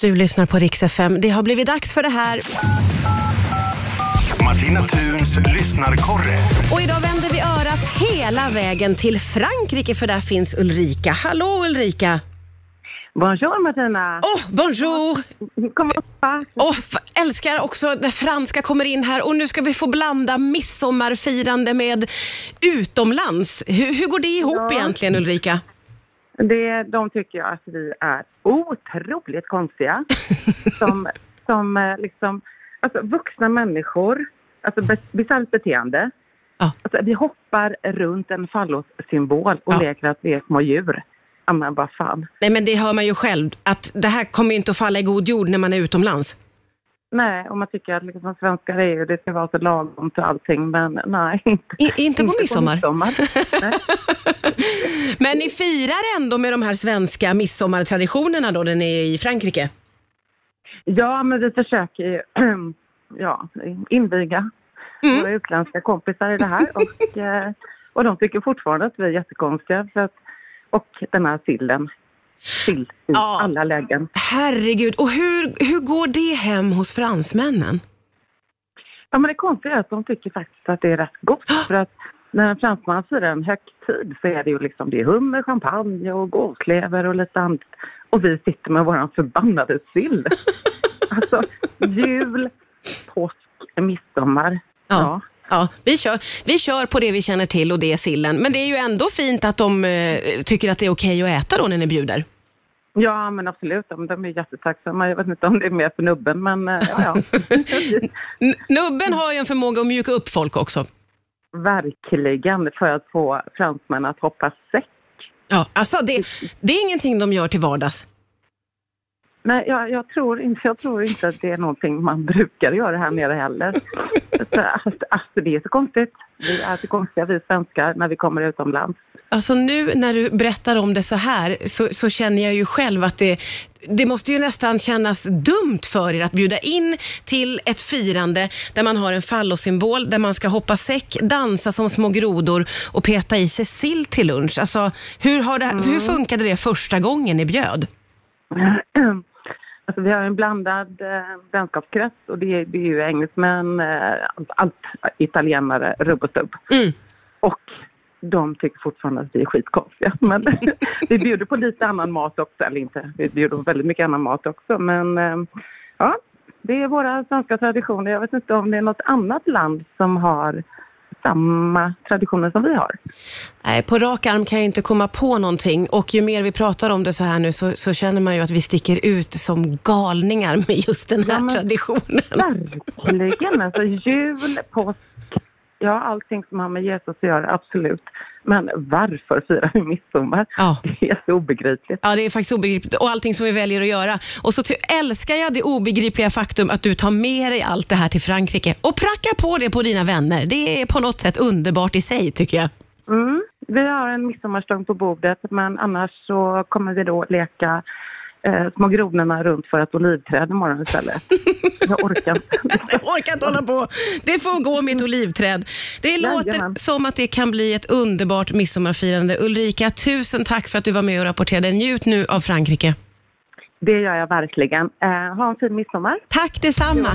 Du lyssnar på Rix FM. Det har blivit dags för det här. Martina Thuns lyssnarkorre. Och idag vänder vi örat hela vägen till Frankrike för där finns Ulrika. Hallå Ulrika! Bonjour Martina! Oh, bonjour! F- älskar också när franska kommer in här och nu ska vi få blanda midsommarfirande med utomlands. Hur, hur går det ihop Ja. egentligen Ulrika? Det, de tycker jag att vi är otroligt konstiga. som, som eh, liksom, alltså vuxna människor, alltså bisarrt beteende. Ja. Alltså, vi hoppar runt en fallossymbol och Ja. leker att vi är små djur. Ja men vad fan. Nej men det hör man ju själv att det här kommer ju inte att falla i god jord när man är utomlands. Nej, och man tycker att liksom, svenskar är ju, det ska vara så lagom till allting, men nej. Inte, I, inte på midsommar. midsommar. Nej. Men ni firar ändå med de här svenska midsommartraditionerna då ni är i Frankrike? Ja, men vi försöker ju ja, inviga Mm. våra utländska kompisar i det här. Och, eh, och de tycker fortfarande att vi är jättekonstiga. För att, och den här sillen. Sill i Ja. alla lägen. Herregud, och hur, hur går det hem hos fransmännen? Ja, men det konstiga är att de tycker faktiskt att det är rätt gott. För att när en fransman firar en högtid så är det ju liksom det är hummer, champagne och gåslever och lite annat. Och vi sitter med våran förbannade sill. alltså jul, påsk, midsommar. Ja. Ja, vi kör, vi kör på det vi känner till och det är sillen. Men det är ju ändå fint att de eh, tycker att det är okej att äta då när ni bjuder. Ja, men absolut. De, de är jättetacksamma. Jag vet inte om det är mer för nubben, men eh, ja. Nubben har ju en förmåga att mjuka upp folk också. Verkligen, för att få fransmän att hoppa säck. Ja, alltså det, det är ingenting de gör till vardags. Nej, jag, jag, tror inte, jag tror inte att det är någonting man brukar göra här nere heller. Så, alltså, alltså, det är så konstigt. Vi är så konstiga, vi svenskar, när vi kommer utomlands. Alltså nu när du berättar om det så här så, så känner jag ju själv att det, det måste ju nästan kännas dumt för er att bjuda in till ett firande där man har en fallosymbol, där man ska hoppa säck, dansa som små grodor och peta i sig sill till lunch. Alltså, hur, har det, hur funkade det första gången ni bjöd? Alltså, vi har en blandad eh, vänskapskrets och det, är- det är ju engelsmän, eh, allt, allt italienare, rubb och stubb. Mm. De tycker fortfarande att vi är skitkonstiga. Men vi bjuder på lite annan mat också, eller inte, vi bjuder på väldigt mycket annan mat också. Men eh, ja, det är våra svenska traditioner. Jag vet inte om det är något annat land som har samma traditioner som vi har. Nej, på rak arm kan jag inte komma på någonting och ju mer vi pratar om det så här nu så, så känner man ju att vi sticker ut som galningar med just den här Ja, men- traditionen. Verkligen! Alltså jul, påsk, ja allting som har med Jesus att göra, absolut. Men varför firar vi midsommar? Ja. Det är så obegripligt. Ja, det är faktiskt obegripligt. Och allting som vi väljer att göra. Och så älskar jag det obegripliga faktum att du tar med dig allt det här till Frankrike och prackar på det på dina vänner. Det är på något sätt underbart i sig, tycker jag. Mm. Vi har en midsommarstång på bordet men annars så kommer vi då leka eh, små grodorna runt för ett olivträd imorgon istället. Jag orkar inte. Jag orkar inte hålla på. Det får gå med ett olivträd. Det låter Jajamän. som att det kan bli ett underbart midsommarfirande. Ulrika, tusen tack för att du var med och rapporterade. Njut nu av Frankrike. Det gör jag verkligen. Eh, ha en fin midsommar. Tack detsamma.